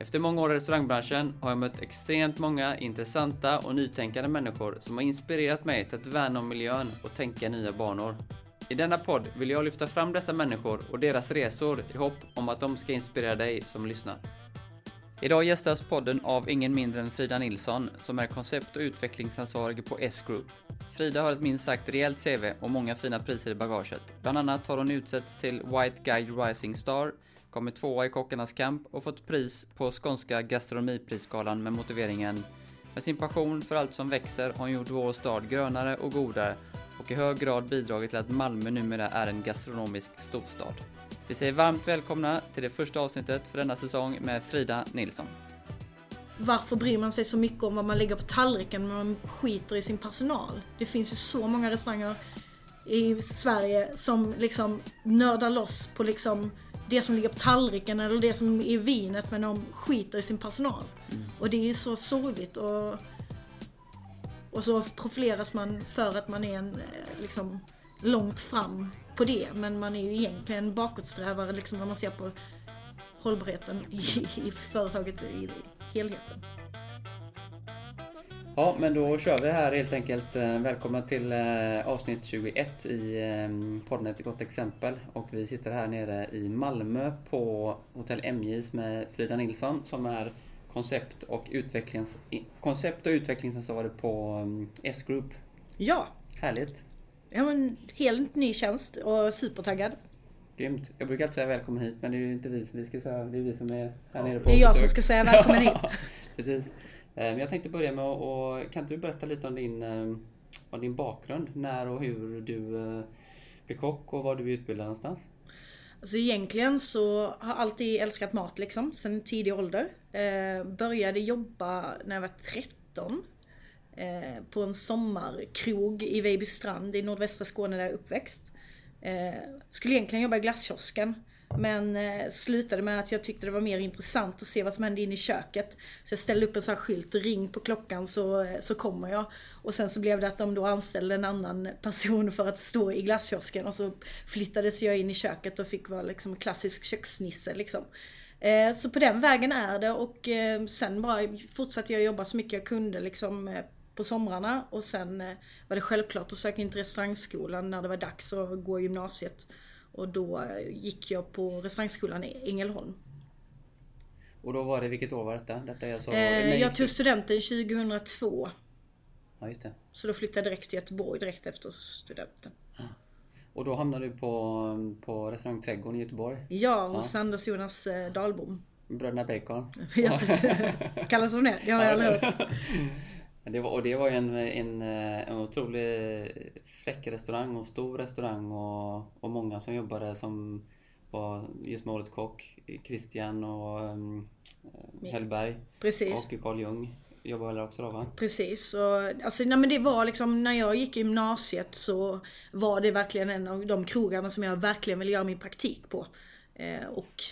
Efter många år i restaurangbranschen har jag mött extremt många intressanta och nytänkande människor som har inspirerat mig till att värna om miljön och tänka nya banor. I denna podd vill jag lyfta fram dessa människor och deras resor i hopp om att de ska inspirera dig som lyssnar. Idag gästas podden av ingen mindre än Frida Nilsson som är koncept och utvecklingsansvarig på S-Group. Frida har ett minst sagt rejält CV och många fina priser i bagaget. Bland annat har hon utsetts till White Guide Rising Star, kommit tvåa i Kockarnas kamp och fått pris på Skånska gastronomiprisgalan med motiveringen Med sin passion för allt som växer har hon gjort vår stad grönare och godare och i hög grad bidragit till att Malmö numera är en gastronomisk storstad. Vi säger varmt välkomna till det första avsnittet för denna säsong med Frida Nilsson. Varför bryr man sig så mycket om vad man lägger på tallriken när man skiter i sin personal? Det finns ju så många restauranger i Sverige som liksom nördar loss på liksom det som ligger på tallriken eller det som är i vinet men de skiter i sin personal. Mm. Och det är ju så sorgligt och, och så profileras man för att man är en eh, liksom långt fram på det. Men man är ju egentligen bakåtsträvare liksom när man ser på hållbarheten i, i företaget i helheten. Ja, men då kör vi här helt enkelt. Eh, välkomna till eh, avsnitt 21 i ehm, podden Ett gott exempel. Och vi sitter här nere i Malmö på Hotell MJs med Frida Nilsson som är koncept och, utvecklings, koncept och utvecklingsansvarig på ehm, S-Group. Ja! Härligt! Ja, en helt ny tjänst och supertaggad. Grymt. Jag brukar alltid säga välkommen hit men det är ju inte vi som vi ska säga. Det är vi som är här nere på Det är jag besök. som ska säga välkommen hit. Precis. Eh, men jag tänkte börja med att, kan inte du berätta lite om din, eh, om din bakgrund? När och hur du eh, blev kock och var du utbildad någonstans? Alltså egentligen så har jag alltid älskat mat liksom, sen tidig ålder. Eh, började jobba när jag var 13. Eh, på en sommarkrog i Vejbystrand i nordvästra Skåne där jag är uppväxt. Eh, skulle egentligen jobba i glasskiosken. Men eh, slutade med att jag tyckte det var mer intressant att se vad som hände inne i köket. Så jag ställde upp en sån här skylt, ring på klockan så, eh, så kommer jag. Och sen så blev det att de då anställde en annan person för att stå i glasskiosken. Och så flyttades jag in i köket och fick vara liksom klassisk köksnisse liksom. Eh, så på den vägen är det och eh, sen bara fortsatte jag jobba så mycket jag kunde liksom eh, på somrarna och sen eh, var det självklart att söka in till restaurangskolan när det var dags att gå i gymnasiet. Och då gick jag på restaurangskolan i Ängelholm. Och då var det, vilket år var detta? detta är alltså, eh, jag tog studenten 2002. Ja, just det. Så då flyttade jag direkt till Göteborg direkt efter studenten. Ja. Och då hamnade du på, på restaurang Trädgården i Göteborg? Ja, hos ja. Anders Jonas eh, Dahlbom. Bröderna Bacon? ja, precis. Kallas som det? Det har jag aldrig hört. Det var, och det var ju en, en, en otroligt fräck restaurang och stor restaurang och, och många som jobbade som var just med årets kock. Christian och um, Hellberg. Precis. Och Carl Jung jobbar väl också då va? Precis. Och, alltså, nej, men det var liksom, när jag gick i gymnasiet så var det verkligen en av de krogarna som jag verkligen ville göra min praktik på. Eh, och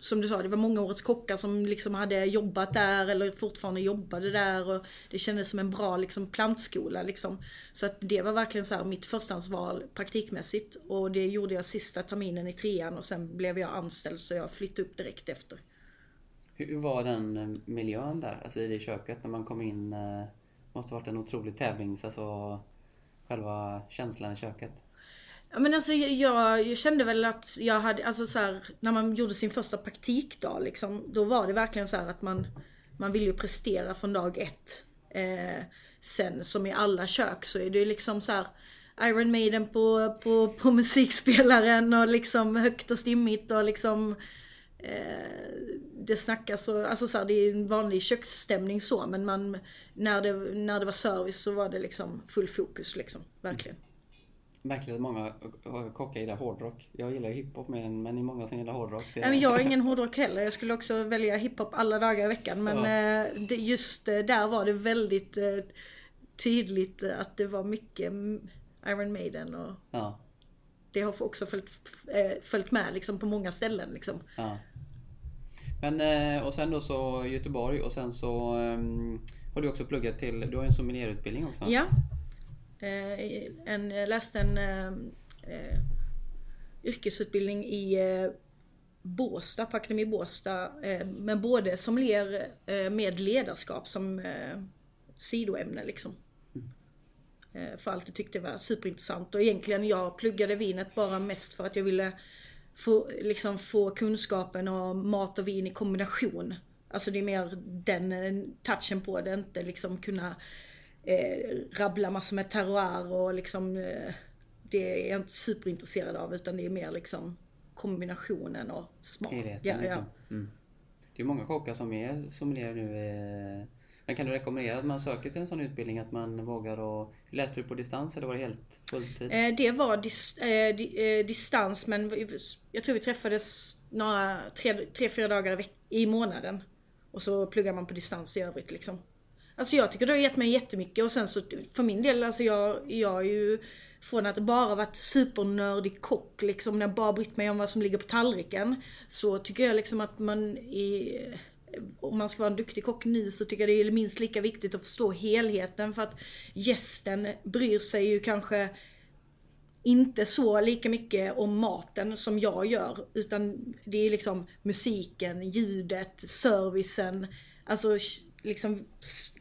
som du sa, det var många årets kockar som liksom hade jobbat där eller fortfarande jobbade där och det kändes som en bra liksom plantskola liksom. Så att det var verkligen så här mitt förstahandsval praktikmässigt och det gjorde jag sista terminen i trean och sen blev jag anställd så jag flyttade upp direkt efter. Hur var den eh, miljön där, alltså i det köket när man kom in? Det måste varit en otrolig tävlings, alltså själva känslan i köket. Ja men alltså jag, jag, kände väl att jag hade, alltså så här, när man gjorde sin första praktikdag liksom, då var det verkligen så att man, man vill ju prestera från dag ett. Eh, sen som i alla kök så är det ju liksom så här Iron Maiden på, på, på musikspelaren och liksom högt och stimmigt och liksom eh, det snackas och, alltså så här, det är en vanlig köksstämning så men man, när det, när det var service så var det liksom full fokus liksom, verkligen märkligt att många eh, kockar gillar hårdrock. Jag gillar hiphop mer än, men det är många som gillar hårdrock. Det- Nej, men jag är ingen hårdrock heller. Jag skulle också välja hiphop alla dagar i veckan. Men eh, det, just eh, där var det väldigt eh, tydligt eh, att det var mycket Iron Maiden och Ja, det har också följt, eh, följt med liksom på många ställen liksom. ja. Men eh, och sen då så Göteborg och sen så ehm, har du också pluggat till, du har ju en sommelierutbildning också. Ja. Eh, en, jag läste en eh, eh, yrkesutbildning i eh, Båstad, på Akademi Båstad. Eh, men både sommelier eh, med ledarskap som eh, sidoämne liksom. Eh, för allt jag tyckte var superintressant. Och egentligen jag pluggade vinet bara mest för att jag ville få, liksom, få kunskapen om mat och vin i kombination. Alltså det är mer den eh, touchen på det, inte liksom kunna eh, rabbla massor med terroir och liksom eh, det är jag inte superintresserad av utan det är mer liksom kombinationen och smak. Helheten Ja, ja. liksom. Mm. Det är många kockar som är sommelierer nu. Eh. Men kan du rekommendera att man söker till en sån utbildning? Att man vågar och... Läste du på distans eller var det helt fulltid? Eh, det var dis, eh, di, eh, distans men jag tror vi träffades några, tre, tre fyra dagar i månaden. Och så pluggar man på distans i övrigt liksom. Alltså jag tycker det har gett mig jättemycket och sen så för min del, alltså jag, jag är ju från att bara varit supernördig kock liksom, när jag bara brytt mig om vad som ligger på tallriken. Så tycker jag liksom att man i, om man ska vara en duktig kock nu så tycker jag det är minst lika viktigt att förstå helheten för att gästen bryr sig ju kanske inte så lika mycket om maten som jag gör. Utan det är liksom musiken, ljudet, servicen. Alltså liksom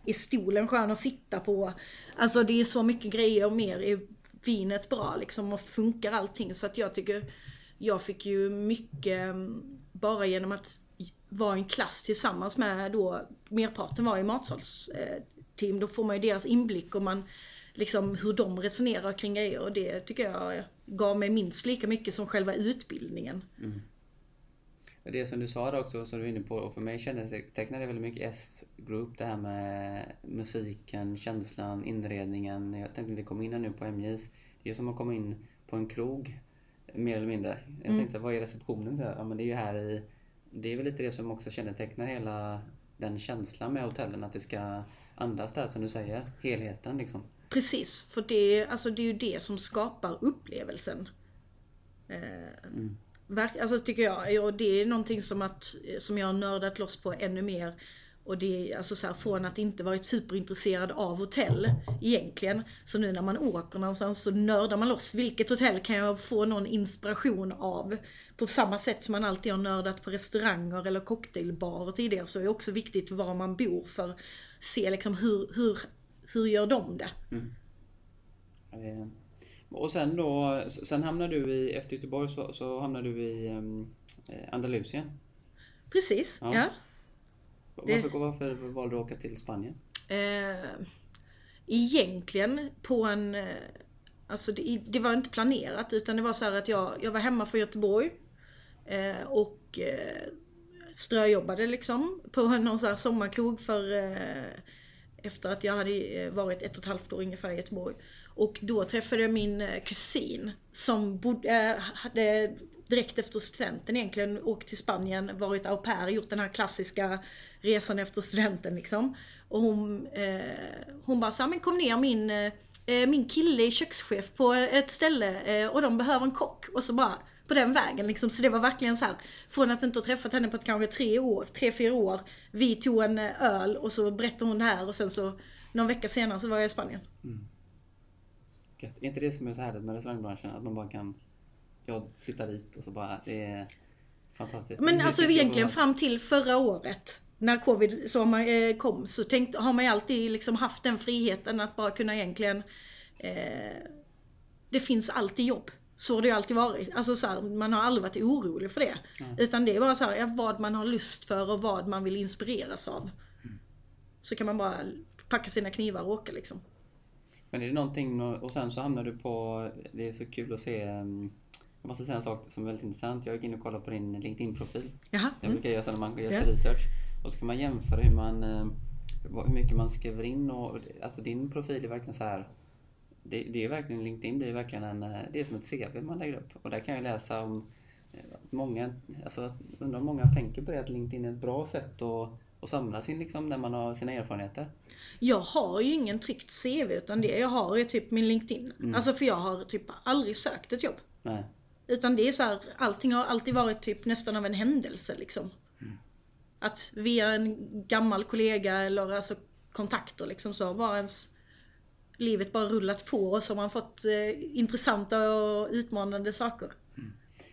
är stolen skön att sitta på? Alltså det är så mycket grejer och mer är vinet bra liksom och funkar allting. Så att jag tycker jag fick ju mycket mm, bara genom att vara i en klass tillsammans med då merparten var i matsalsteam. Eh, då får man ju deras inblick och man liksom hur de resonerar kring grejer och det tycker jag gav mig minst lika mycket som själva utbildningen. Mm. Det som du sa där också, som du var inne på, och för mig kännetecknar det väldigt mycket S-group, det här med musiken, känslan, inredningen. Jag tänkte inte komma in här nu på MJs. Det är som att komma in på en krog, mer eller mindre. Jag tänkte så här, vad är receptionen? Så här, Ja, men det är ju här i... Det är väl lite det som också kännetecknar hela den känslan med hotellen, att det ska andas där som du säger, helheten liksom. Precis, för det, alltså det är ju det som skapar upplevelsen. Eh, verk, alltså tycker jag, och det är någonting som, att, som jag har nördat loss på ännu mer. Och det är alltså så här, från att inte varit superintresserad av hotell egentligen. Så nu när man åker någonstans så nördar man loss. Vilket hotell kan jag få någon inspiration av? På samma sätt som man alltid har nördat på restauranger eller cocktailbarer tidigare så är det också viktigt var man bor för att se liksom hur, hur, hur gör de det? Mm. Eh, och sen då, sen hamnar du i, efter Göteborg så, så hamnar du i um, Andalusien. Precis, Ja. ja. Varför, varför valde du att åka till Spanien? Eh, egentligen på en... Eh, alltså det, det var inte planerat utan det var så här att jag, jag var hemma från Göteborg. Eh, och eh, ströjobbade liksom på någon här sommarkrog för... Eh, efter att jag hade eh, varit ett och ett halvt år ungefär i Göteborg. Och då träffade jag min eh, kusin som bodde, eh, hade direkt efter studenten egentligen åkt till Spanien, varit au pair, gjort den här klassiska resan efter studenten liksom. Och hon, eh, hon bara sa, men kom ner min, eh, eh, min kille är kökschef på ett ställe eh, och de behöver en kock. Och så bara på den vägen liksom. Så det var verkligen så här, från att inte ha träffat henne på ett, kanske tre år, tre, fyra år. Vi tog en öl och så berättade hon det här och sen så någon vecka senare så var jag i Spanien. Mm. Gött. Är inte det som är så härligt med restaurangbranschen? Att man bara kan... Jag flyttar dit och så bara... Det är fantastiskt. Men alltså egentligen bara- fram till förra året när covid eh, kom så tänkt, har man ju alltid liksom haft den friheten att bara kunna egentligen eh, Det finns alltid jobb. Så har det ju alltid varit. Alltså så här, man har aldrig varit orolig för det. Utan det är bara så här, vad man har lust för och vad man vill inspireras av. Så kan man bara packa sina knivar och åka liksom. Men är det någonting... Och sen så hamnar du på... Det är så kul att se... um, Jag måste säga en sak som är väldigt intressant. Jag gick in och kollade på din LinkedIn-profil. Jaha. Mm. brukar jag göra så när man gör lite research. Och så kan man jämföra hur man... eh, vad- Hur mycket man skriver in och... Alltså din profil är verkligen så här... det, det är verkligen, LinkedIn blir verkligen en, eh, det är som ett CV man lägger upp. Och där kan jag läsa om eh, många, alltså undrar om många tänker på det att LinkedIn är ett bra sätt att, att samla sin, liksom, när man har sina erfarenheter. Jag har ju ingen tryckt CV utan det jag har är typ min LinkedIn. Mm. Alltså för jag har typ aldrig sökt ett jobb. Nej. Utan det är så här, allting har alltid varit typ nästan av en händelse liksom. Att via en gammal kollega eller alltså kontakter liksom så har ens livet bara rullat på och så har man fått eh, intressanta och utmanande saker.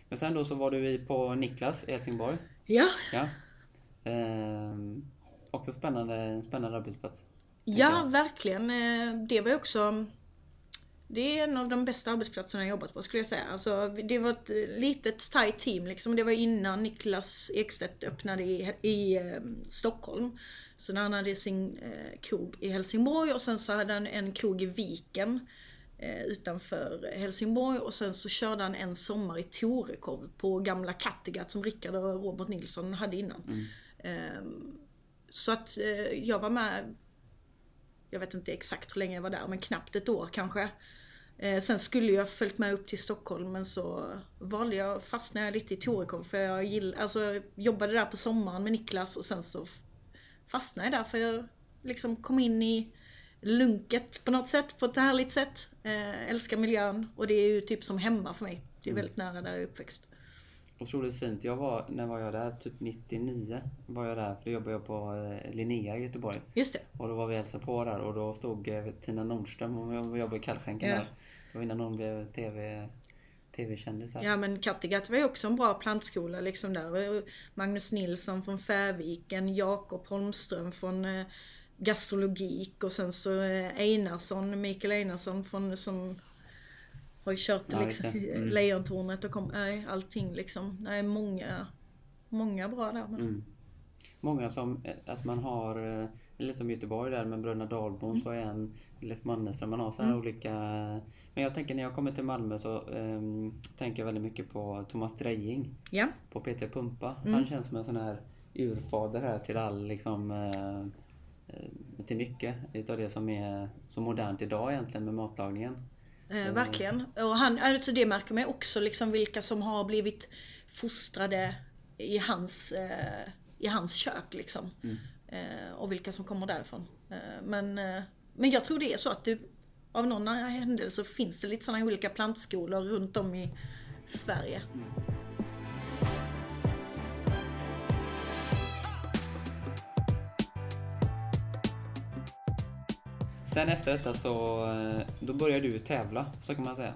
Men sen då så var du på Niklas i Helsingborg. Ja, Ja. Ehm, också spännande, en spännande arbetsplats. ja verkligen. Eh, Det var ju också det är en av de bästa arbetsplatserna jag jobbat på skulle jag säga. Alltså, det var ett litet tight team liksom. Det var innan Niklas Ekstedt öppnade i, i eh, Stockholm. Så när han hade sin eh, krog i Helsingborg och sen så hade han en krog i Viken eh, utanför Helsingborg och sen så körde han en sommar i Torekov på gamla Kattegatt som Rickard och Robert Nilsson hade innan. Ehm, så att eh, jag var med jag vet inte exakt hur länge jag var där, men knappt ett år kanske. Eh, sen skulle jag följt med upp till Stockholm men så valde jag, fastnade jag lite i Torekov för jag gill, alltså, jobbade där på sommaren med Niklas och sen så fastnade jag där för jag liksom kom in i lunket på något sätt, på ett härligt sätt. Eh, älskar miljön och det är ju typ som hemma för mig. Det är väldigt nära där jag är uppväxt. Otroligt fint. Jag var, när var jag där? Typ 99 var jag där. För då jobbade jag på eh, Linnea i Göteborg. Just det. Och då var vi hälsade på där och då stod eh, Tina Nordström och jobbade i kallskänken Ja. där. Det var innan hon blev TV, TV-kändis där. Ja men Kattegatt var ju också en bra plantskola liksom där. Magnus Nilsson från Färviken, Jakob Holmström från eh, gastrologik och sen så Einarsson, Mikael Einarsson från, som har ju kört Ja, liksom. Mm. Lejontornet och kom, nej, allting liksom. Det är många, många bra där. Men, Mm. Många som, eh, alltså man har, eh, lite som Göteborg där med Bröderna Dahlbom Mm. så är en Leif Mannerström, man har så här olika... Men jag tänker när jag kommer till Malmö så ehm, tänker jag väldigt mycket på Thomas Drejing. Ja, på Peter Pumpa. Mm. Han känns som en sån här urfader här till all liksom eh, till mycket utav det som är så modernt idag egentligen med matlagningen. Eh, verkligen. Och han, alltså det märker man också liksom vilka som har blivit fostrade i hans, eh, i hans kök liksom. Eh, och vilka som kommer därifrån. Eh, men, eh, men jag tror det är så att det, av någon händelse finns det lite sådana olika plantskolor runt om i Sverige. Sen efter detta så eh, då började du tävla, så kan man säga.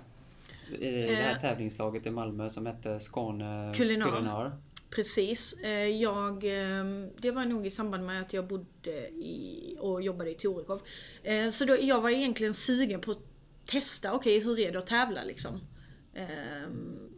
I det här Eh. tävlingslaget i Malmö som hette Skåne Kulinar. Precis. Eh, Jag, eh, det var nog i samband med att jag bodde i, och jobbade i Torekov. Så då, jag var egentligen sugen på att testa, okej hur är det att tävla liksom.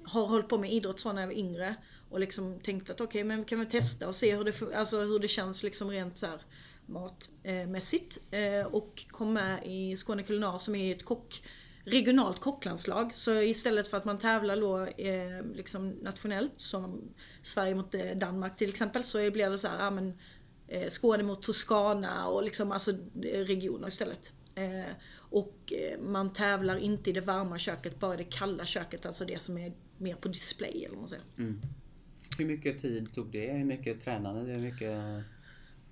Har hållit på med idrott så när jag var yngre. Och liksom tänkt att okej men kan vi testa och se hur det, alltså hur det känns liksom rent så här matmässigt. Eh, eh, och kom med i Skåne Kulinar som är ett kock regionalt kocklandslag. Så istället för att man tävlar då eh, liksom nationellt, som Sverige mot Danmark till exempel, så blir det så här, ja, men, Skåne mot Toscana och liksom alltså regioner istället. Och man tävlar inte i det varma köket, bara i det kalla köket, alltså det som är mer på display eller vad man säger. Mm. Hur mycket tid tog det? Hur mycket tränade? Hur mycket...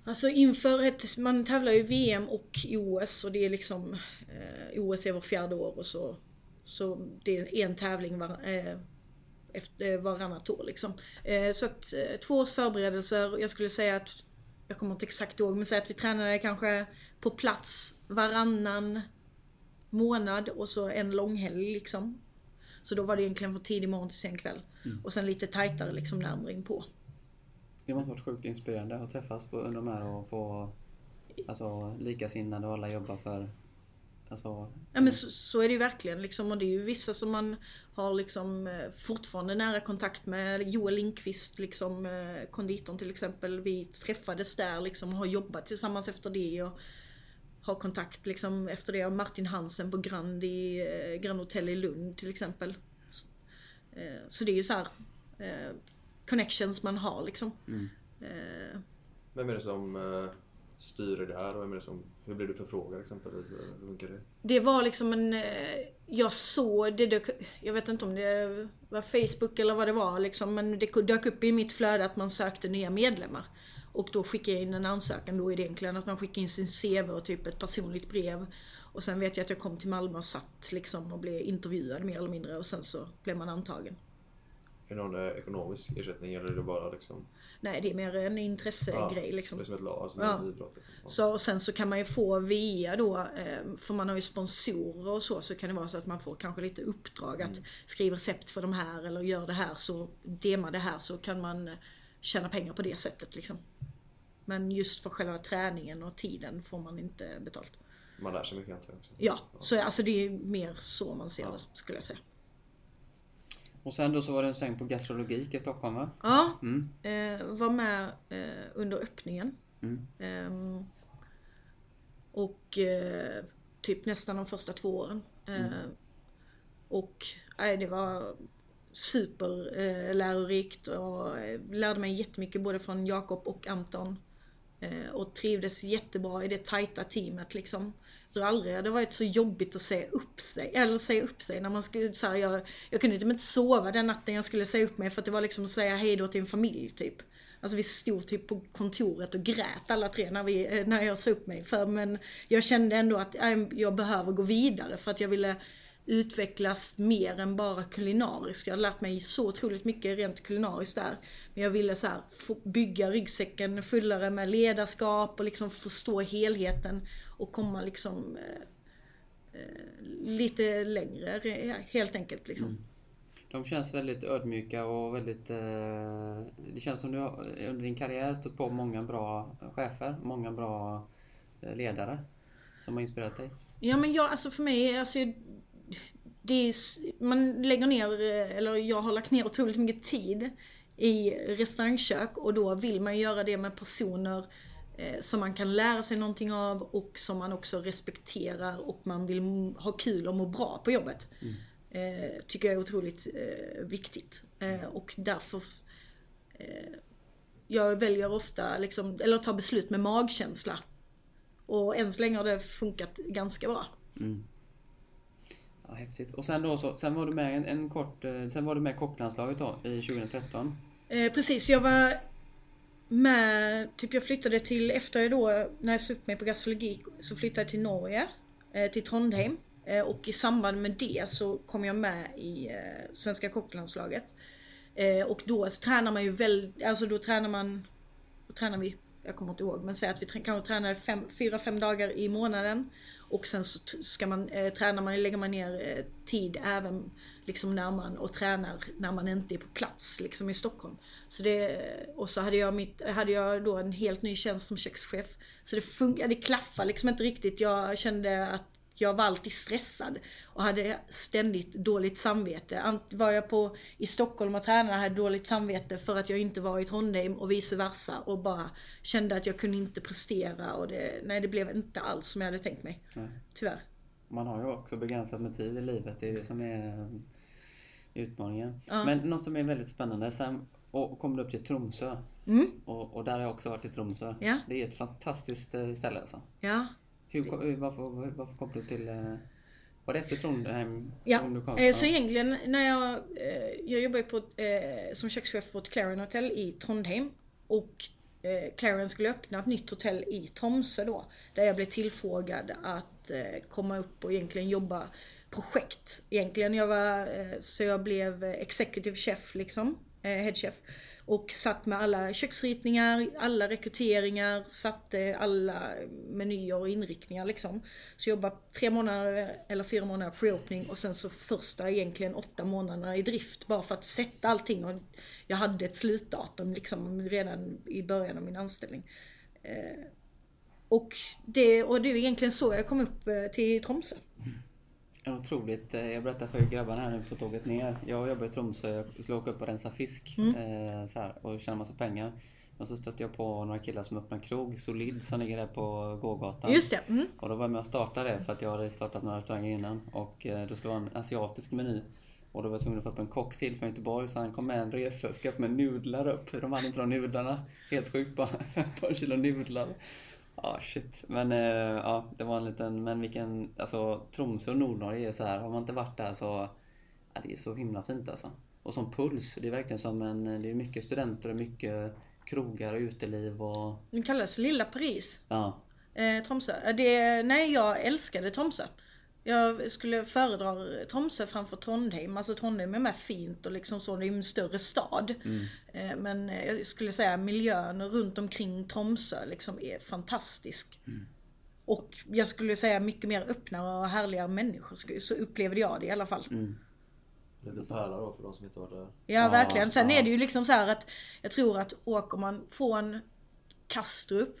Alltså inför ett, man tävlar ju VM och OS och det är liksom, eh, OS är var fjärde år och så, så det är en tävling var, eh, efter, varannat år liksom. Eh, så att eh, två års förberedelser, jag skulle säga att, jag kommer inte exakt ihåg, men säg att vi tränade kanske på plats varannan månad och så en långhelg liksom. Så då var det egentligen från tidig morgon till sen kväll. Och sen lite tajtare liksom närmare in på. Det måste varit sjukt inspirerande att träffas på, under de här och få alltså, likasinnade och alla jobbar för... Alltså, Ja men så, så är det ju verkligen liksom och det är ju vissa som man har liksom eh, fortfarande nära kontakt med. Joel Lindqvist liksom, eh, konditorn till exempel. Vi träffades där liksom och har jobbat tillsammans efter det och har kontakt liksom efter det. Och Martin Hansen på Grand i eh, Grand Hotel i Lund till exempel. Så, så det är ju så här connections man har liksom. Eh, Vem är det som, eh, styr det här? Vem är det som, hur blir du förfrågad exempelvis? Hur funkar det? Det var liksom en... eh, Jag såg det dök, Jag vet inte om det var Facebook eller vad det var liksom. Men det dök upp i mitt flöde att man sökte nya medlemmar. Och då skickade jag in en ansökan. Då är det egentligen att man skickar in sin CV och typ ett personligt brev. Och sen vet jag att jag kom till Malmö och satt liksom och blev intervjuad mer eller mindre. Och sen så blev man antagen. Är någon ekonomisk ersättning eller är det bara liksom... Nej, det är mer en intressegrej liksom. Det är som ett lag, som Ja. en idrott. Liksom. Ja. Så, och sen så kan man ju få via då, eh, för man har ju sponsorer och så, så kan det vara så att man får kanske lite uppdrag att skriva recept för de här eller gör det här så, dema det här så kan man eh, tjäna pengar på det sättet liksom. Men just för själva träningen och tiden får man inte betalt. Man lär sig mycket antar jag också. Ja, så alltså det är mer så man ser det skulle jag säga. Och sen då så var det en sväng på gastrologik i Stockholm va? Ja, Mm. eh, var med eh, under öppningen. Mm. Ehm, och eh, typ nästan de första två åren. Eh, och nej, det var super eh, och eh, lärde mig jättemycket både från Jakob och Anton. Eh, och trivdes jättebra i det tajta teamet liksom. Tror aldrig det har varit så jobbigt att säga upp sig, eller säga upp sig när man skulle, så här, jag, jag kunde typ inte sova den natten jag skulle säga upp mig för att det var liksom att säga hej då till en familj typ. Alltså vi stod typ på kontoret och grät alla tre när, vi, eh, när jag sa upp mig. För, men jag kände ändå att eh, jag behöver gå vidare för att jag ville utvecklas mer än bara kulinariskt. Jag har lärt mig så otroligt mycket rent kulinariskt där. Men jag ville så här, bygga ryggsäcken fullare med ledarskap och liksom förstå helheten och komma liksom eh, eh, lite längre re- helt enkelt liksom. De känns väldigt ödmjuka och väldigt... Eh, det känns som du har under din karriär stått på många bra chefer, många bra eh, ledare som har inspirerat dig. Ja men jag, alltså för mig, alltså det är, man lägger ner, eh, eller jag har lagt ner otroligt mycket tid i restaurangkök och då vill man göra det med personer som man kan lära sig någonting av och som man också respekterar och man vill ha kul och må bra på jobbet. Eh, tycker jag är otroligt eh, viktigt. Eh, och därför eh, jag väljer ofta liksom, eller tar beslut med magkänsla. Och än så länge har det funkat ganska bra. Ja, häftigt. Och sen då så, sen var du med en, en kort, eh, sen var du med kocklandslaget då i 2013. Eh, precis, jag var med, typ jag flyttade till, efter då, när jag sökte mig på gastrologi, så flyttade jag till Norge, eh, till Trondheim. Eh, och i samband med det så kom jag med i eh, svenska kocklandslaget. Och då tränar man ju väldigt, alltså då tränar man, då tränar vi, jag kommer inte ihåg, men säg att vi kanske tränar fem, fyra, fem dagar i månaden. Och sen så ska man, tränar man, lägger man ner tid även liksom när man, och tränar när man inte är på plats liksom i Stockholm. Så det, och så hade jag, mitt, hade jag då en helt ny tjänst som kökschef. Så det det klaffade liksom inte riktigt. Jag kände att jag var alltid stressad och hade ständigt dåligt samvete. Var jag på, i Stockholm och tränade hade jag dåligt samvete för att jag inte var i Trondheim och vice versa och bara kände att jag kunde inte prestera och det, nej det blev inte alls som jag hade tänkt mig. Nej. Tyvärr. Man har ju också begränsat med tid i livet. Det är det som är utmaningen. Ja. Men något som är väldigt spännande. Sen och kom du upp till Tromsö. Mm, Och, och där har jag också varit i Tromsö. Ja. Det är ett fantastiskt eh, ställe alltså. ja. Hur, varför, varför kom du till... eh, Var det efter Trondheim Ja, som du kom? eh, så egentligen när jag, jag jobbar ju på, som kökschef på ett Clarion Hotel i Trondheim. Och Clarion skulle öppna ett nytt hotell i Tromsö då. Där jag blev tillfrågad att att eh, komma upp och egentligen jobba projekt. Egentligen jag var, eh, så jag blev executive chef liksom, eh, head chef. Och satt med alla köksritningar, alla rekryteringar, satte alla menyer och inriktningar liksom. Så jag jobbade tre månader eller fyra månader pre-opening och sen så första egentligen åtta månaderna i drift bara för att sätta allting. Och jag hade ett slutdatum liksom redan i början av min anställning. Och, det, och det är egentligen så jag kom upp eh, till Tromsö. Ja, Otroligt. Eh, Jag berättade för grabbarna här nu på tåget ner. Jag jobbar i Tromsö. Jag skulle åka upp och rensa fisk Mm. eh, så här, och tjäna massa pengar. Och så stötte jag på några killar som öppnar krog, Solid, som ligger där på gågatan. Just det. Mm. Och då var jag med och startade det för att jag hade startat några restauranger innan. Och eh, det skulle vara en asiatisk meny. Och då var jag tvungen att få upp en kock till från Göteborg så han kom med en resväska med nudlar upp. De hade inte de nudlarna. Helt sjukt bara. 15 kilo nudlar. Ja, shit. Men eh, ja, det var en liten... Men vilken... Alltså Tromsö och Nordnorge är så här. Har man inte varit där så... Ja, det är så himla fint alltså. Och som puls. Det är verkligen som en... Det är mycket studenter och mycket krogar och uteliv och... Det kallas Lilla Paris. Ja. Eh, Tromsö. Eh, Det, nej, jag älskade Tromsö. Jag skulle föredra Tromsö framför Trondheim. Alltså Trondheim är med fint och liksom så, det är ju en större stad. Eh, Men jag skulle säga miljön runt omkring Tromsö liksom är fantastisk. Och jag skulle säga mycket mer öppnare och härligare människor. Sk- Så upplevde jag det i alla fall. Lite pärla då för de som inte varit där. Ja, verkligen. Sen är det ju liksom så här att jag tror att åker man från Kastrup,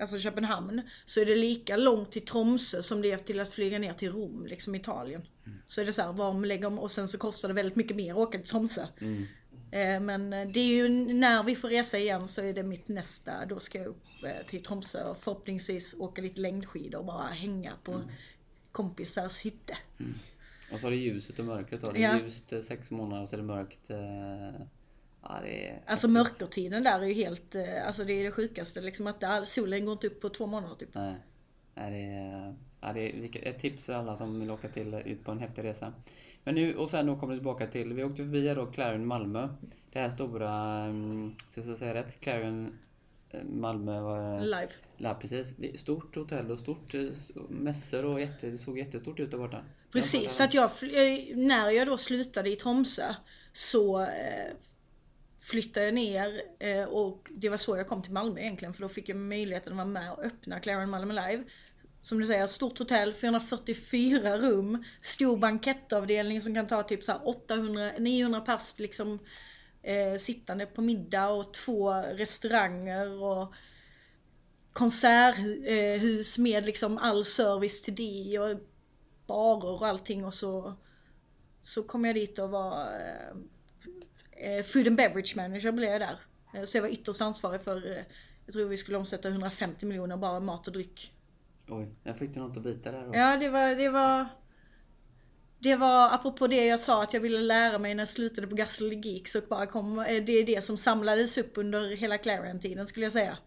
alltså Köpenhamn, så är det lika långt till Tromsö som det är till att flyga ner till Rom, liksom Italien. Så är det så här, var lägger och sen så kostar det väldigt mycket mer att åka till Tromsö. Eh, Men eh, det är ju när vi får resa igen så är det mitt nästa, då ska jag upp eh, till Tromsö och förhoppningsvis åka lite längdskidor och bara hänga på kompisars hytte. Och så har det ljuset och mörkret då. Det är Ja. ljust sex månader och så är det mörkt... eh, Ja, är... Alltså mörkertiden där är ju helt, eh, alltså det är det sjukaste liksom att det, solen går inte upp på två månader typ. Nej. Nej, det är, ja, det är ett tips för alla som vill åka till, ut på en häftig resa. Men nu, och sen då kommer vi tillbaka till, vi åkte förbi då Clarion Malmö. Det här stora, um, ska jag säga rätt? Clarion eh, Malmö var... Live. Ja, precis. Stort hotell och stort eh, mässor och jätte, det såg jättestort ut där borta. Precis, så att jag, när jag då slutade i Tromsö så flyttade jag ner eh, och det var så jag kom till Malmö egentligen för då fick jag möjligheten att vara med och öppna Clarion Malmö Live. Som du säger, stort hotell, 444 rum, stor bankettavdelning som kan ta typ så 800-900 pers liksom eh, sittande på middag och två restauranger och konserthus med liksom all service till det och barer och allting och så så kom jag dit och var eh, food and beverage manager blev jag där. Eh, Så jag var ytterst ansvarig för, eh, jag tror vi skulle omsätta 150 miljoner bara mat och dryck. Oj, jag fick du något att bita där då? Ja det var, det var det var apropå det jag sa att jag ville lära mig när jag slutade på Geeks och bara kom, eh, det är det som samlades upp under hela Clarion-tiden skulle jag säga.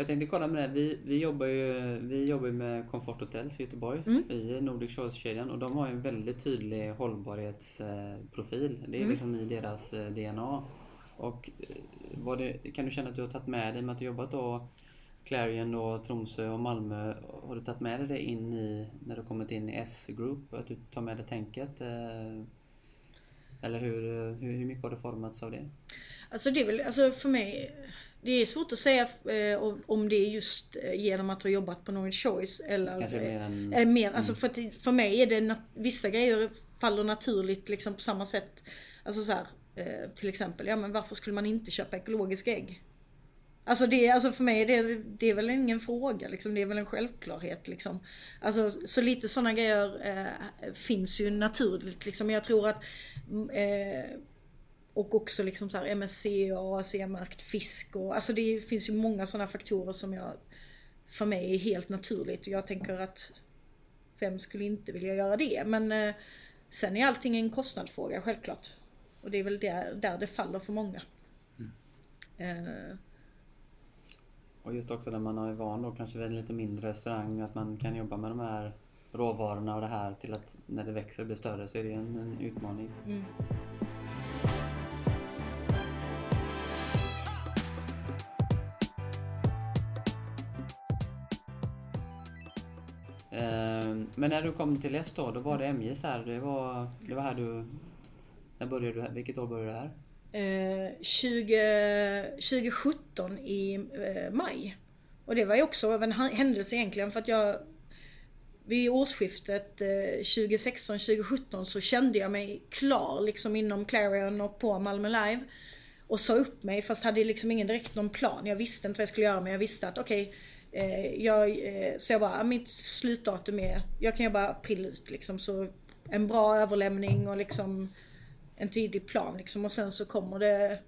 Jag tänkte kolla med det. Vi, vi jobbar ju vi jobbar med Comfort Hotels i Göteborg i Nordic Choice-kedjan och de har en väldigt tydlig hållbarhetsprofil. Det är liksom i deras eh, DNA. Och eh, det, kan du känna att du har tagit med dig med att du jobbat då Clarion då, Tromsö och Malmö. Har du tagit med dig det in i, när du kommit in i S-Group? Att du tar med dig tänket? eh, Eller hur, hur, hur mycket har det formats av det? Alltså det är väl, alltså för mig, det är svårt att säga eh, om- det är just eh, genom att ha jobbat på Nordic Choice eller Kanske mer än- eh, mer, alltså för, att, för mig är det, vissa grejer faller naturligt liksom på samma sätt. Alltså så här, eh, till exempel, ja men varför skulle man inte köpa ekologiska ägg? Alltså, det, alltså för mig är det, det är väl ingen fråga liksom, det är väl en självklarhet liksom. Alltså så lite sådana grejer eh, finns ju naturligt liksom. Jag tror att mm, eh, och också liksom så här MSC och ASE-märkt fisk och alltså det finns ju många sådana faktorer som jag för mig är helt naturligt och jag tänker att vem skulle inte vilja göra det? Men eh, sen är allting en kostnadsfråga självklart. Och det är väl där, där det faller för många. Eh, Och just också när man är van då kanske vid en lite mindre restaurang att man kan jobba med de här råvarorna och det här till att när det växer och blir större så är det en, en utmaning. mm. Men när du kom till S då, då var det MJs här. Det var, det var här du... När började du här? Vilket år började du här? Eh, 20, 2017 i eh, maj. Och det var ju också en händelse egentligen för att jag vid årsskiftet eh, 2016-2017 så kände jag mig klar liksom inom Clarion och på Malmö Live. Och sa upp mig fast hade liksom ingen direkt någon plan. Jag visste inte vad jag skulle göra men jag visste att okej okay, Eh, jag, eh, Så jag bara, ah, mitt slutdatum är, jag kan jobba april ut liksom. Så en bra överlämning och liksom en tydlig plan liksom. Och sen så kommer det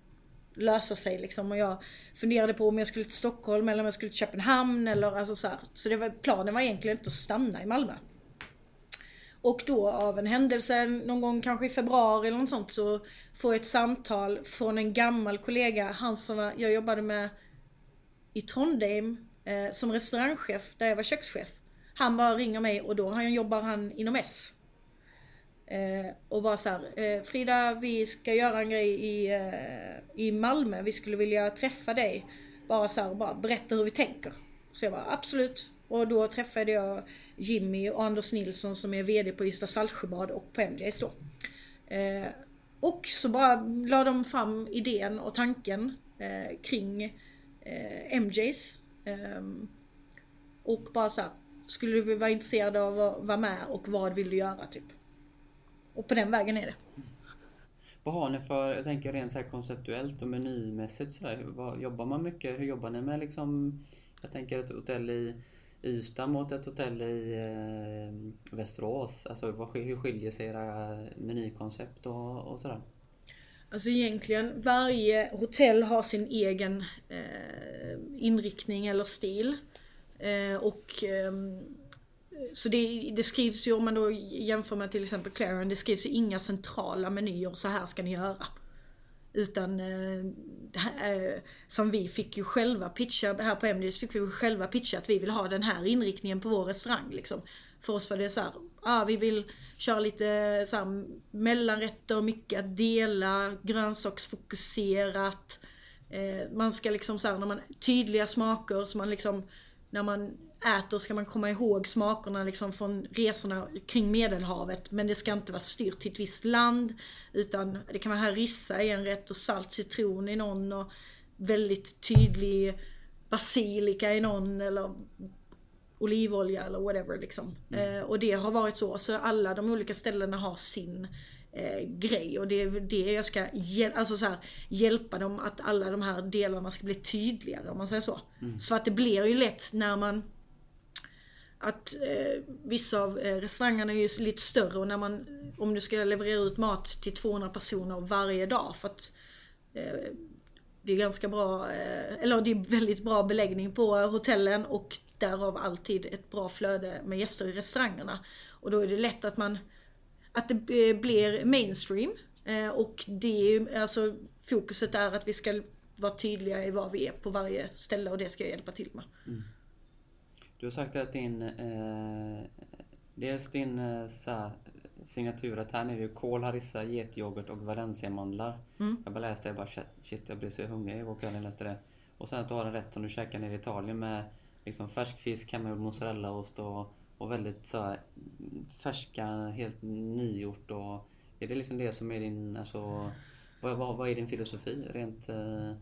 lösa sig liksom. Och jag funderade på om jag skulle till Stockholm eller om jag skulle till Köpenhamn eller alltså så här. Så det var, planen var egentligen inte att stanna i Malmö. Och då av en händelse någon gång kanske i februari eller något sånt så får jag ett samtal från en gammal kollega, han som var, jag jobbade med i Trondheim eh, som restaurangchef där jag var kökschef. Han bara ringer mig och då han jobbar han inom S. Eh, och bara så här, eh, Frida vi ska göra en grej i, eh, i Malmö, vi skulle vilja träffa dig. Bara så här, bara berätta hur vi tänker. Så jag bara absolut. Och då träffade jag Jimmy och Anders Nilsson som är VD på Ystad Saltsjöbad och på MJs då. Eh, och så bara la de fram idén och tanken eh, kring eh, MJs. Ehm, och bara så här, skulle du vara intresserad av att vara med och vad vill du göra typ? Och på den vägen är det. Vad har ni för, jag tänker rent så här konceptuellt och menymässigt sådär. Vad, jobbar man mycket? Hur jobbar ni med liksom, jag tänker ett hotell i Ystad mot ett hotell i eh, Västerås? Alltså vad, hur skiljer sig era menykoncept och, och sådär? Alltså egentligen varje hotell har sin egen eh, inriktning eller stil. Eh, och eh, så det, det, skrivs ju om man då jämför med till exempel Clarion, det skrivs ju inga centrala menyer, så här ska ni göra. Utan eh, eh som vi fick ju själva pitcha, här på Emnys fick vi ju själva pitcha att vi vill ha den här inriktningen på vår restaurang liksom. För oss var det så här, ah, vi vill köra lite så här, mellanrätter, mycket att dela, grönsaksfokuserat. Eh, man ska liksom så här, när man, tydliga smaker så man liksom, när man äter ska man komma ihåg smakerna liksom från resorna kring medelhavet. Men det ska inte vara styrt till ett visst land. Utan det kan vara harissa i en rätt och salt citron i någon. Och väldigt tydlig basilika i någon. Eller olivolja eller whatever liksom. Mm. Eh, och det har varit så. Så alla de olika ställena har sin eh, grej. Och det är det jag ska hjäl alltså så här, hjälpa dem att alla de här delarna ska bli tydligare om man säger så. Mm. Så att det blir ju lätt när man att eh, vissa av eh, restaurangerna är ju lite större och när man, om du ska leverera ut mat till 200 personer varje dag för att eh, det är ganska bra, eh, eller det är väldigt bra beläggning på hotellen och därav alltid ett bra flöde med gäster i restaurangerna. Och då är det lätt att man, att det blir mainstream eh, och det är alltså fokuset är att vi ska vara tydliga i vad vi är på varje ställe och det ska jag hjälpa till med. Mm. Du har sagt att din... Eh, dels din eh, såhär, signaturet här nere är kål, harissa, getyoghurt och valenciamandlar. Mm. Jag bara läste det och bara shit, jag blev så hungrig igår kväll när jag läste det. Och sen att du har en rätt som du käkar nere i Italien med liksom färsk fisk, hemmagjord mozzarellaost och, och väldigt så färska, helt nygjort och... Är det liksom det som är din, alltså... Vad, vad, vad är din filosofi rent... Eh,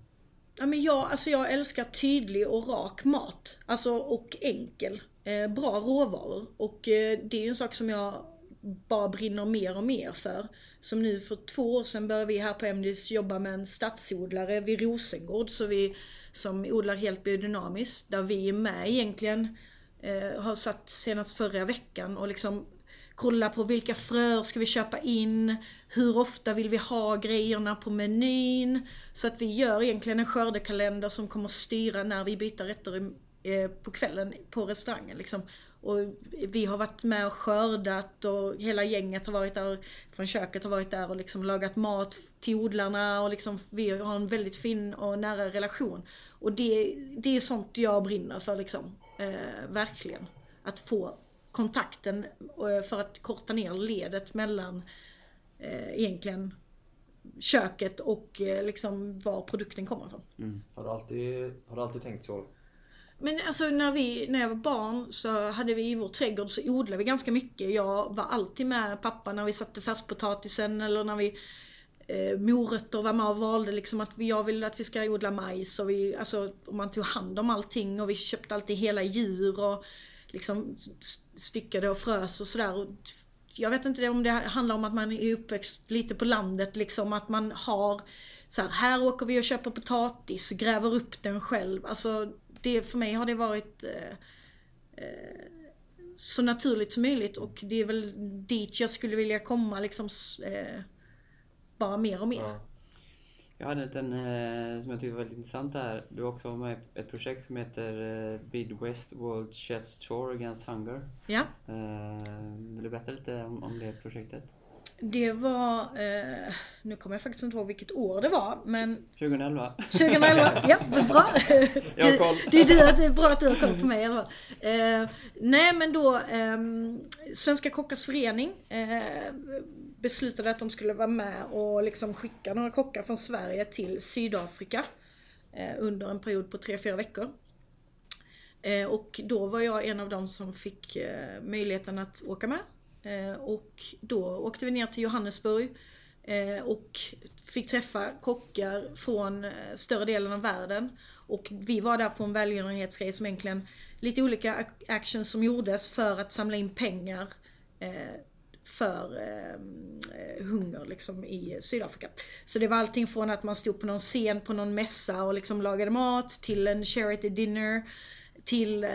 Ja, men jag, alltså jag älskar tydlig och rak mat. Alltså och enkel. Eh, bra råvaror. Och eh, det är ju en sak som jag bara brinner mer och mer för. Som nu för två år sedan började vi här på MDIS jobba med en stadsodlare vid Rosengård. Så vi, som odlar helt biodynamiskt. Där vi är med egentligen. Eh, har satt senast förra veckan och liksom kolla på vilka fröer ska vi köpa in, hur ofta vill vi ha grejerna på menyn. Så att vi gör egentligen en skördekalender som kommer styra när vi byter rätter eh, på kvällen på restaurangen. Liksom. Och vi har varit med och skördat och hela gänget har varit där från köket har varit där och liksom lagat mat till odlarna och liksom vi har en väldigt fin och nära relation. Och det, det är sånt jag brinner för liksom. Eh, verkligen. Att få kontakten eh, för att korta ner ledet mellan eh, egentligen köket och eh, liksom var produkten kommer ifrån. Mm. Har, du alltid, har du alltid tänkt så? Men alltså när, vi, när jag var barn så hade vi i vår trädgård så odlade vi ganska mycket. Jag var alltid med pappa när vi satte färskpotatisen eller när vi eh, morötter var med och valde liksom att jag ville att vi ska odla majs och vi, alltså man tog hand om allting och vi köpte alltid hela djur och liksom styckade och frös och sådär. Jag vet inte om det handlar om att man är uppväxt lite på landet liksom, att man har så här, här åker vi och köper potatis, gräver upp den själv. Alltså, det, för mig har det varit eh, eh, så naturligt som möjligt och det är väl dit jag skulle vilja komma liksom, eh, bara mer och mer. Ja. Jag hade en eh, som jag tyckte var väldigt intressant här. Du har också med i ett projekt som heter eh, Midwest World Chefs Tour Against Hunger. Ja. Eh, vill du berätta lite om, om det projektet? Det var, eh, nu kommer jag faktiskt inte ihåg vilket år det var, men 2011. 2011, ja bra. Jag har koll. Det, det, är det är bra att du har koll på mig fall. Eh, nej men då, eh, Svenska Kockars Förening eh, beslutade att de skulle vara med och liksom skicka några kockar från Sverige till Sydafrika eh, under en period på 3-4 veckor. Eh, och då var jag en av dem som fick eh, möjligheten att åka med. Eh, och då åkte vi ner till Johannesburg eh, och fick träffa kockar från eh, större delen av världen. Och vi var där på en välgörenhetsgrej som egentligen lite olika actions som gjordes för att samla in pengar för eh, hunger liksom i Sydafrika. Så det var allting från att man stod på någon scen på någon mässa och liksom lagade mat till en charity dinner till eh,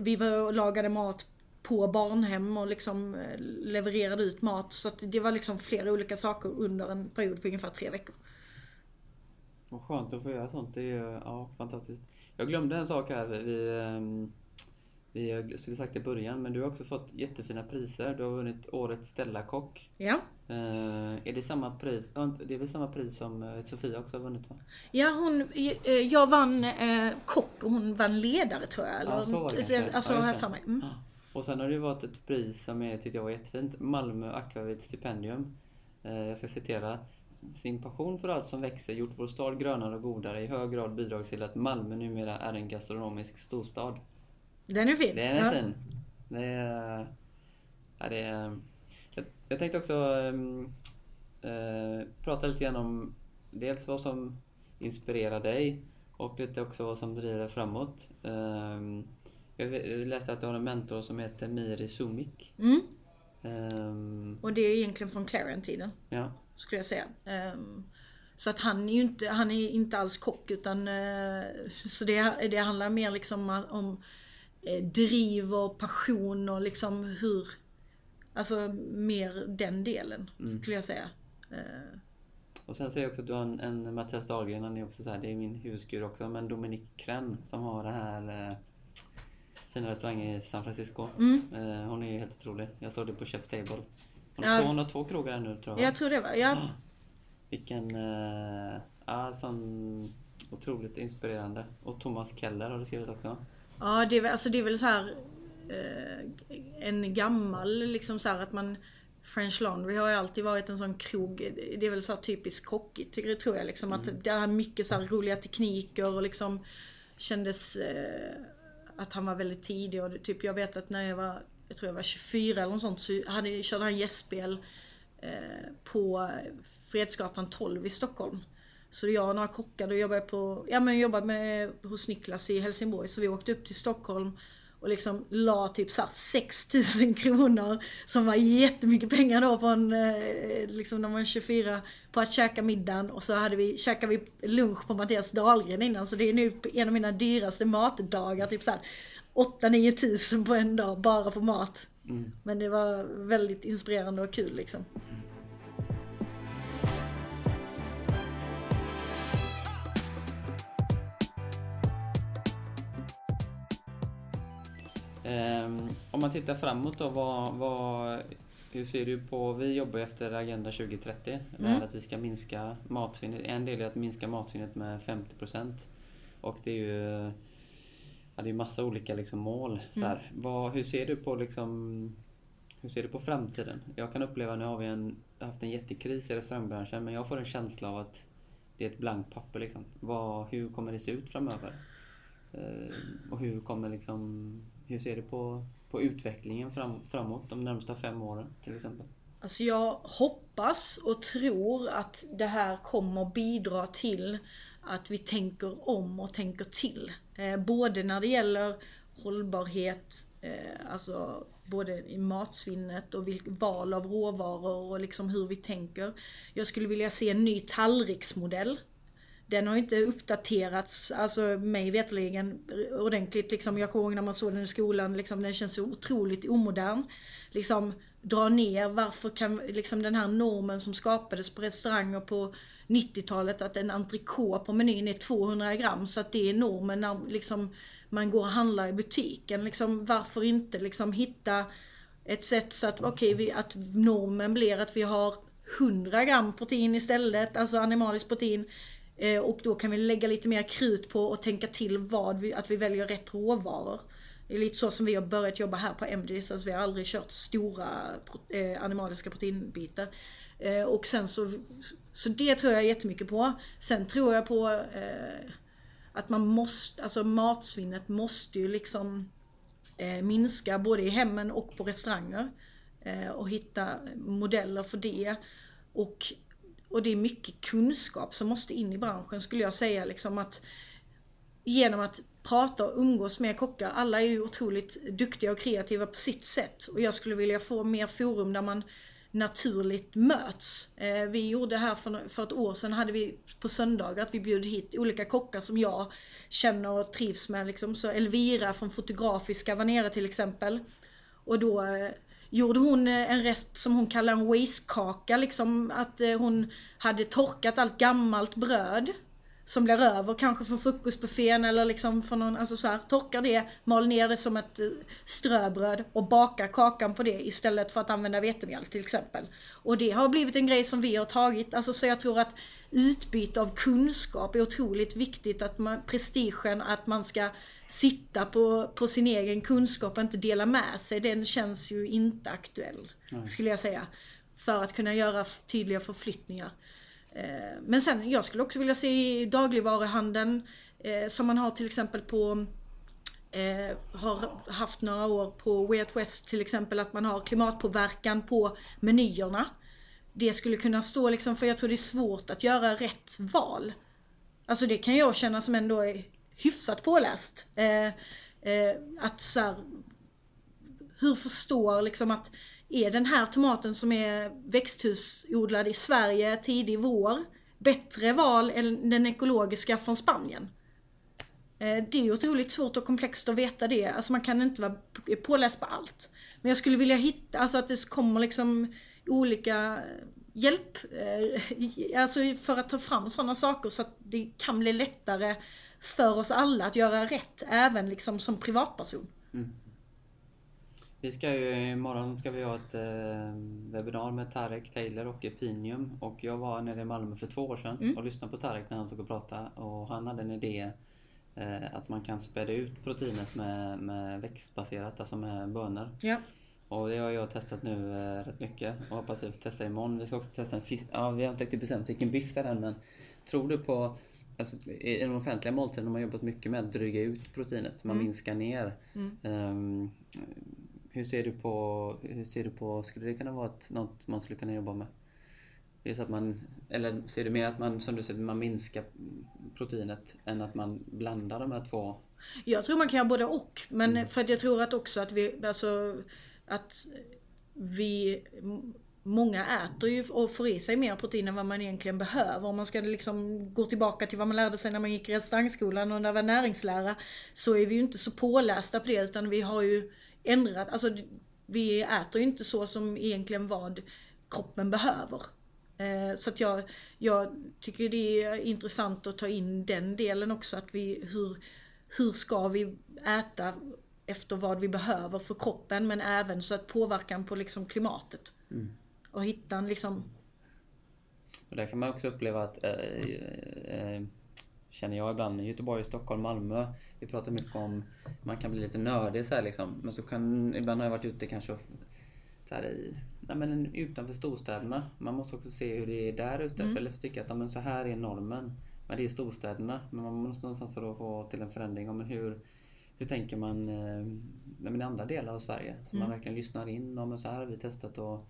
vi var och lagade mat på barnhem och liksom eh, levererade ut mat. Så att det var liksom flera olika saker under en period på ungefär tre veckor. Vad skönt att få göra sånt. Det är ju ja, fantastiskt. Jag glömde en sak här. Vi, ehm, vi skulle sagt i början, men du har också fått jättefina priser. Du har vunnit Årets Stella-kock. Ja. Eh, är det samma pris? Det är väl samma pris som eh, Sofia också har vunnit va? Ja, hon, jag vann eh, kock och hon vann ledare tror jag. Eller, Ja, så var det kanske. Alltså Ja, jag för mig. Mm. Och sen har det varit ett pris som jag tyckte jag var jättefint. Malmö Akvavit stipendium. Eh, Jag ska citera. Sin passion för allt som växer gjort vår stad grönare och godare i hög grad bidragit till att Malmö numera är en gastronomisk storstad. Den är fin. Den är ja. fin. Det är... Ja, det är jag, jag tänkte också eh, prata lite grann om dels vad som inspirerar dig och lite också vad som driver dig framåt. Ehm, jag läste att du har en mentor som heter Miri Sumik. Mm. Ehm, Och det är egentligen från Clarion-tiden. ja. skulle jag säga. Ehm, så att han är ju inte, han är inte alls kock utan eh, så det, det handlar mer liksom om eh, driv och passion och liksom hur, alltså mer den delen skulle jag säga. Eh, Och sen ser jag också att du har en, en Mattias Dahlgren, han är också så här, det är min husgud också, men Dominique Krenn som har det här eh, fina restaurangen i San Francisco. Eh, hon är ju helt otrolig. Jag såg det på Chef's Table. Hon har, Ja. två, hon har två krogar nu tror jag. jag tror det var, ja. Vilken... Eh, ja, sån otroligt inspirerande. Och Thomas Keller har du skrivit också. Ja, det är, alltså det är väl så här eh, en gammal liksom så här att man French Laundry har ju alltid varit en sån krog, det är väl så här typiskt kockigt tror jag liksom att det är mycket så här roliga tekniker och liksom kändes eh, att han var väldigt tidig och typ jag vet att när jag var, jag tror jag var 24 eller något sånt så hade, körde han gästspel eh, på Fredsgatan 12 i Stockholm. Så jag och några kockar, då jobbade på, ja men jobbade med, hos Niklas i Helsingborg. Så vi åkte upp till Stockholm och liksom la typ såhär 6000 kronor som var jättemycket pengar då på en, eh, liksom när man var 24 på att käka middagen och så hade vi, käkade vi lunch på Mattias Dahlgren innan så det är nu en av mina dyraste matdagar, typ såhär 8-9 tusen på en dag bara på mat. Men det var väldigt inspirerande och kul liksom. Om man tittar framåt då, vad, vad, hur ser du på... Vi jobbar efter Agenda 2030. Det här att vi ska minska matsvinnet. En del är att minska matsvinnet med 50%. Och det är ju... Ja, det är massa olika liksom mål. Så här. Vad, hur ser du på liksom... Hur ser du på framtiden? Jag kan uppleva, nu har vi en, haft en jättekris i restaurangbranschen, men jag får en känsla av att det är ett blankt papper liksom. Vad, hur kommer det se ut framöver? Eh, och hur kommer liksom... Hur ser du på, på utvecklingen fram, framåt de närmsta fem åren till exempel? Alltså jag hoppas och tror att det här kommer bidra till att vi tänker om och tänker till. Eh, både när det gäller hållbarhet, eh, alltså både i matsvinnet och val av råvaror och liksom hur vi tänker. Jag skulle vilja se en ny tallriksmodell. Den har inte uppdaterats, alltså mig veterligen ordentligt. Liksom, jag kommer ihåg när man såg den i skolan, liksom, den känns så otroligt omodern. Liksom, dra ner, varför kan liksom, den här normen som skapades på restauranger på 90-talet, att en entrecote på menyn är 200 gram, så att det är normen när liksom, man går och handlar i butiken. Liksom, varför inte liksom, hitta ett sätt så att, okej, vi, att normen blir att vi har 100 gram protein istället, alltså animaliskt protein. Eh, och då kan vi lägga lite mer krut på och tänka till vad vi, att vi väljer rätt råvaror. Det är lite så som vi har börjat jobba här på MGs, alltså vi har aldrig kört stora eh, animaliska proteinbitar. Eh, och sen så, så det tror jag jättemycket på. Sen tror jag på eh, att man måste, alltså matsvinnet måste ju liksom eh, minska både i hemmen och på restauranger. Eh, och hitta modeller för det. Och, och det är mycket kunskap som måste in i branschen skulle jag säga liksom att genom att prata och umgås med kockar. Alla är ju otroligt duktiga och kreativa på sitt sätt. Och jag skulle vilja få mer forum där man naturligt möts. Eh, vi gjorde här för, ett år sedan, hade vi på söndagar att vi bjöd hit olika kockar som jag känner och trivs med. Liksom. Så Elvira från Fotografiska var nere till exempel. Och då eh, gjorde hon eh, en rest som hon kallar en waste-kaka. Liksom att eh, hon hade torkat allt gammalt bröd som blir över kanske från frukostbuffén eller liksom från någon, alltså så här, torkar det, mal ner det som ett eh, ströbröd och bakar kakan på det istället för att använda vetemjöl till exempel. Och det har blivit en grej som vi har tagit, alltså så jag tror att utbyte av kunskap är otroligt viktigt, att man, prestigen att man ska sitta på, på sin egen kunskap och inte dela med sig, den känns ju inte aktuell. Nej. Skulle jag säga. För att kunna göra tydliga förflyttningar. Eh, men sen, jag skulle också vilja se dagligvaruhandeln eh, som man har till exempel på eh, har haft några år på Way Out West till exempel att man har klimatpåverkan på menyerna. Det skulle kunna stå liksom, för jag tror det är svårt att göra rätt val. Alltså det kan jag känna som ändå hyfsat påläst. Eh, eh, att så här, hur förstår liksom att är den här tomaten som är växthusodlad i Sverige tidig vår bättre val än den ekologiska från Spanien? Eh, det är otroligt svårt och komplext att veta det. Alltså man kan inte vara påläst på allt. Men jag skulle vilja hitta, alltså att det kommer liksom olika hjälp, eh, alltså för att ta fram sådana saker så att det kan bli lättare för oss alla att göra rätt, även liksom som privatperson. Mm. Vi ska ju, imorgon ska vi ha ett eh, webbinar med Tarek Taylor och Epinium och jag var nere i Malmö för två år sedan mm. och lyssnade på Tarek när han såg och prata och han hade en idé eh, att man kan späda ut proteinet med, med växtbaserat, alltså med bönor. Ja. Och det har jag testat nu eh, rätt mycket och hoppas att vi får testa imorgon. Vi ska också testa en fisk. Ja, vi har inte riktigt bestämt vilken biff det är än men tror du på Alltså, I den offentliga måltiden har man jobbat mycket med att dryga ut proteinet. Man mm. minskar ner. Mm. Um, hur ser du på, hur ser du på, skulle det kunna vara ett, något man skulle kunna jobba med? Just att man, eller ser du mer att man, som du säger, man minskar proteinet än att man blandar de här två? Jag tror man kan göra både och. Men mm. för att jag tror att också att vi, alltså att vi Många äter ju och får i sig mer protein än vad man egentligen behöver. Om man ska liksom gå tillbaka till vad man lärde sig när man gick i restaurangskolan och när det var näringslära. Så är vi ju inte så pålästa på det utan vi har ju ändrat, alltså vi äter ju inte så som egentligen vad kroppen behöver. Eh, så att jag, jag tycker det är intressant att ta in den delen också, att vi, hur, hur ska vi äta efter vad vi behöver för kroppen men även så att påverkan på liksom klimatet. Mm. Och hitta en liksom... Och där kan man också uppleva att, äh, äh, känner jag ibland, Göteborg, Stockholm, Malmö. Vi pratar mycket om, man kan bli lite nördig så här liksom. Men så kan, ibland har jag varit ute kanske så här i, nej men utanför storstäderna. Man måste också se hur det är där ute. Mm. För så tycker jag att men så här är normen. Men det är storstäderna. Men man måste någonstans för att få till en förändring. Men hur, hur tänker man eh, i andra delar av Sverige? Så mm. man verkligen lyssnar in. Och men så här har vi testat och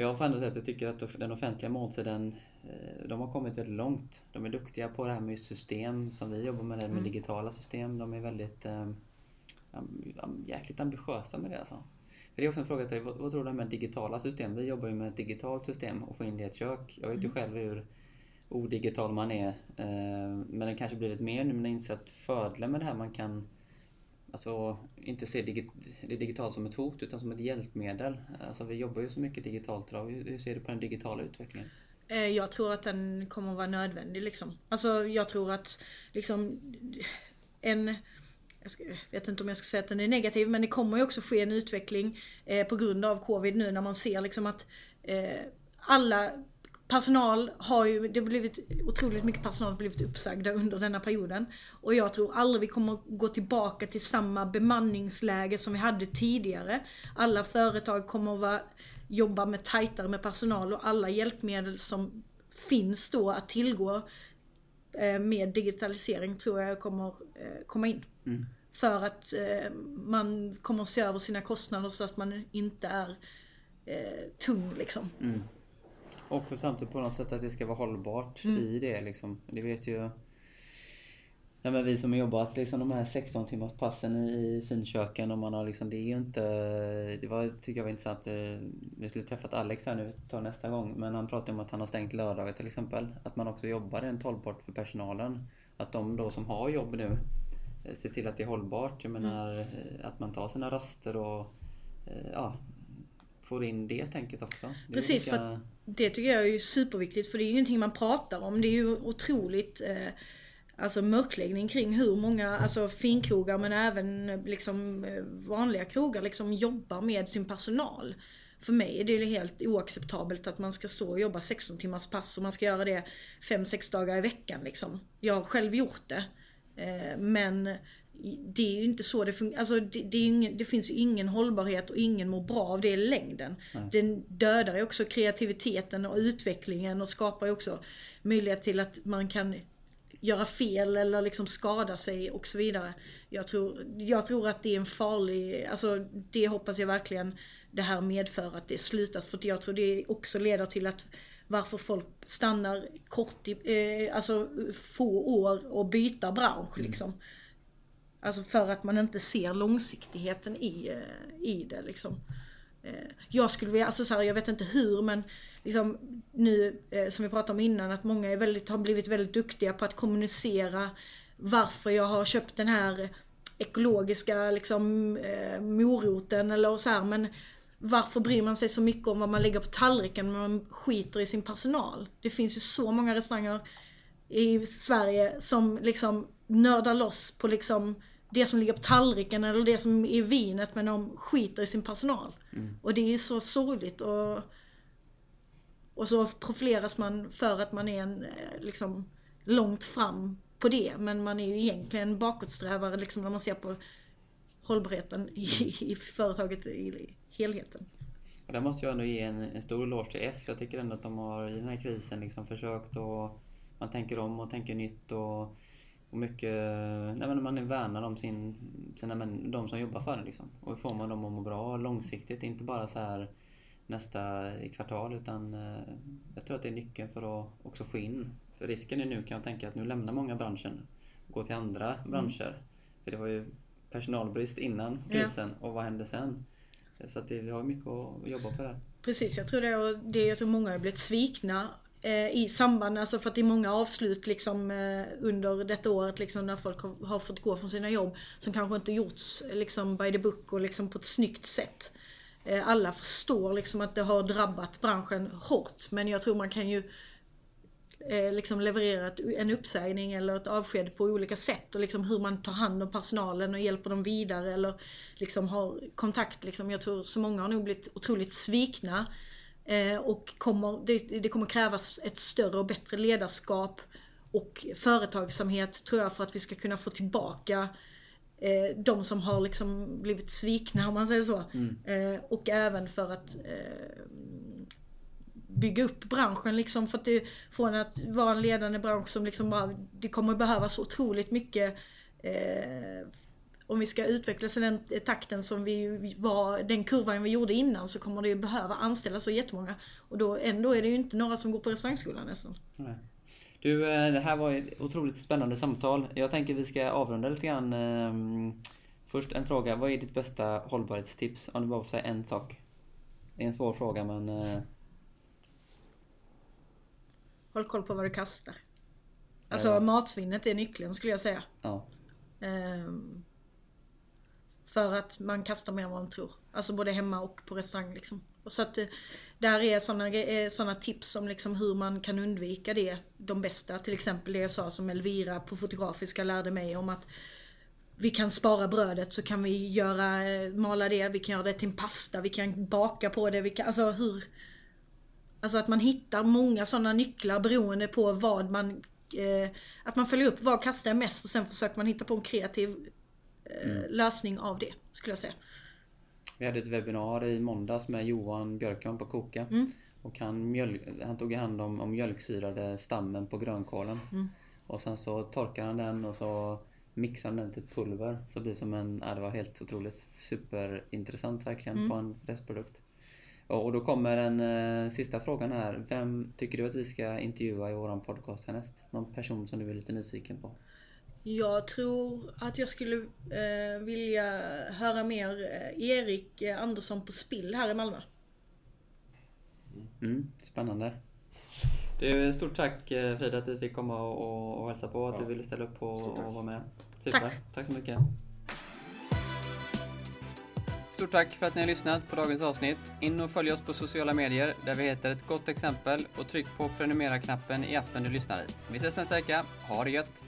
jag får ändå säga att jag tycker att den offentliga måltiden, eh, de har kommit väldigt långt. De är duktiga på det här med just system som vi jobbar med, det med mm. digitala system. De är väldigt eh, jäkligt ambitiösa med det alltså. För det är också en fråga till dig, vad, vad tror du med digitala system? Vi jobbar ju med ett digitalt system och får in det i ett kök. Jag vet ju mm. själv hur odigital man är. Eh, men det kanske blivit mer nu när man inser att fördelen med det här man kan Alltså inte se digit det digitalt som ett hot utan som ett hjälpmedel. Alltså vi jobbar ju så mycket digitalt idag. Hur ser du på den digitala utvecklingen? Eh, jag tror att den kommer att vara nödvändig liksom. Alltså jag tror att liksom en jag vet inte om jag ska säga att den är negativ, men det kommer ju också ske en utveckling eh, på grund av covid nu när man ser liksom att eh, alla personal har ju, det har blivit otroligt mycket personal har blivit uppsagda under denna perioden. Och jag tror aldrig vi kommer gå tillbaka till samma bemanningsläge som vi hade tidigare. Alla företag kommer att vara, jobba med tajtare med personal och alla hjälpmedel som finns då att tillgå eh, med digitalisering tror jag kommer eh, komma in. Mm. För att eh, man kommer att se över sina kostnader så att man inte är tung liksom. Mm. Och samtidigt på något sätt att det ska vara hållbart Mm. i det liksom. Det vet ju Nej, men vi som har jobbat liksom de här 16 timmars passen i finköken och man har liksom, det är ju inte... Det var, tycker jag var intressant. eh, Vi skulle träffat Alex här nu, tar nästa gång. Men han pratade om att han har stängt lördagar till exempel. Att man också jobbar rent hållbart för personalen. Att de då som har jobb nu eh, ser till att det är hållbart. Jag menar eh, att man tar sina raster och ja, får in det tänket också. Det Precis, lika- för det tycker jag är superviktigt för det är ju ingenting man pratar om. Det är ju otroligt eh, alltså mörkläggning kring hur många alltså finkrogar men även liksom eh, vanliga krogar liksom jobbar med sin personal. För mig är det helt oacceptabelt att man ska stå och jobba 16 timmars pass och man ska göra det 5-6 dagar i veckan liksom. Jag har själv gjort det. Eh, men det är ju inte så det fungerar. Alltså det, det, ingen, det finns ju ingen hållbarhet och ingen mår bra av det i längden. Den dödar ju också kreativiteten och utvecklingen och skapar ju också möjlighet till att man kan göra fel eller liksom skada sig och så vidare. Jag tror, jag tror att det är en farlig, alltså det hoppas jag verkligen det här medför att det slutas. För jag tror det också leder till att varför folk stannar kort i, eh, alltså få år och byta bransch liksom. Alltså för att man inte ser långsiktigheten i, eh, i det liksom. Eh, jag skulle vilja, alltså så här, jag vet inte hur men liksom nu eh, som vi pratade om innan att många är väldigt, har blivit väldigt duktiga på att kommunicera varför jag har köpt den här ekologiska liksom moroten eller så här men varför bryr man sig så mycket om vad man lägger på tallriken när man skiter i sin personal? Det finns ju så många restauranger i Sverige som liksom nördar loss på liksom det som ligger på tallriken eller det som är i vinet men de skiter i sin personal. Och det är ju så sorgligt och, och så profileras man för att man är en, eh, liksom långt fram på det men man är ju egentligen bakåtsträvare liksom när man ser på hållbarheten i, i företaget i helheten. Och där måste jag ändå ge en, en stor eloge till S. Jag tycker ändå att de har i den här krisen liksom försökt och man tänker om och tänker nytt och, och mycket... Nej men man värnar om sin, sina män, de som jobbar för det liksom. Och hur får man dem att må bra långsiktigt? Inte bara så här nästa kvartal utan eh, jag tror att det är nyckeln för att också få in. För risken är nu kan jag tänka att nu lämnar många branschen och går till andra branscher. För det var ju personalbrist innan Ja. krisen och vad hände sen? Så att det, vi har mycket att jobba på där. Precis, jag tror det och det, jag tror många har blivit svikna Eh, i samband, alltså för att det är många avslut liksom eh, under detta året liksom när folk har, har fått gå från sina jobb som kanske inte gjorts liksom by the book och liksom på ett snyggt sätt. Eh, alla förstår liksom att det har drabbat branschen hårt men jag tror man kan ju liksom leverera en uppsägning eller ett avsked på olika sätt och liksom hur man tar hand om personalen och hjälper dem vidare eller liksom har kontakt. Liksom. Jag tror så många har nog blivit otroligt svikna och kommer, det, det kommer krävas ett större och bättre ledarskap och företagsamhet tror jag för att vi ska kunna få tillbaka eh, de som har liksom blivit svikna om man säger så. Eh, och även för att eh, bygga upp branschen liksom för att det, från att vara en ledande bransch som liksom bara, det kommer behövas otroligt mycket eh, om vi ska utvecklas i den takten som vi var, den kurvan vi gjorde innan så kommer det ju behöva anställas så jättemånga. Och då ändå är det ju inte några som går på restaurangskolan nästan. Nej. Du, eh, det här var ett otroligt spännande samtal. Jag tänker vi ska avrunda lite grann. ehm, Först en fråga. Vad är ditt bästa hållbarhetstips? Om du bara får säga en sak. Det är en svår fråga men... eh, Håll koll på vad du kastar. Alltså Ja. matsvinnet är nyckeln skulle jag säga. Ja. Ehm, för att man kastar mer än vad man tror. Alltså både hemma och på restaurang liksom. Och så att eh, där är sådana, eh, såna tips om liksom hur man kan undvika det. De bästa, till exempel det jag sa som Elvira på Fotografiska lärde mig om att vi kan spara brödet så kan vi göra, eh, mala det, vi kan göra det till en pasta, vi kan baka på det, vi kan, alltså hur... Alltså att man hittar många sådana nycklar beroende på vad man... Eh, att man följer upp vad kastar jag mest och sen försöker man hitta på en kreativ eh, lösning av det, skulle jag säga. Vi hade ett webbinar i måndags med Johan Björkman på Koka. Och han, mjöl, han tog hand om, om mjölksyrade stammen på grönkålen. Och sen så torkade han den och så mixade han den till ett pulver. Så det blir som en, ja, det var helt otroligt superintressant verkligen på en restprodukt. Och, och då kommer den eh, sista frågan här. Vem tycker du att vi ska intervjua i våran podcast härnäst? Någon person som du är lite nyfiken på? Jag tror att jag skulle eh, vilja höra mer eh, Erik eh, Andersson på Spill här i Malmö. Mm, spännande. Du, stort tack eh, Frida att du fick komma och, och, och hälsa på. Att Ja. du ville ställa upp tack. och vara med. Super. Tack. tack så mycket. Stort tack för att ni har lyssnat på dagens avsnitt. In och följ oss på sociala medier där vi heter ett gott exempel och tryck på prenumerera-knappen i appen du lyssnar i. Vi ses nästa vecka. Ha det gött!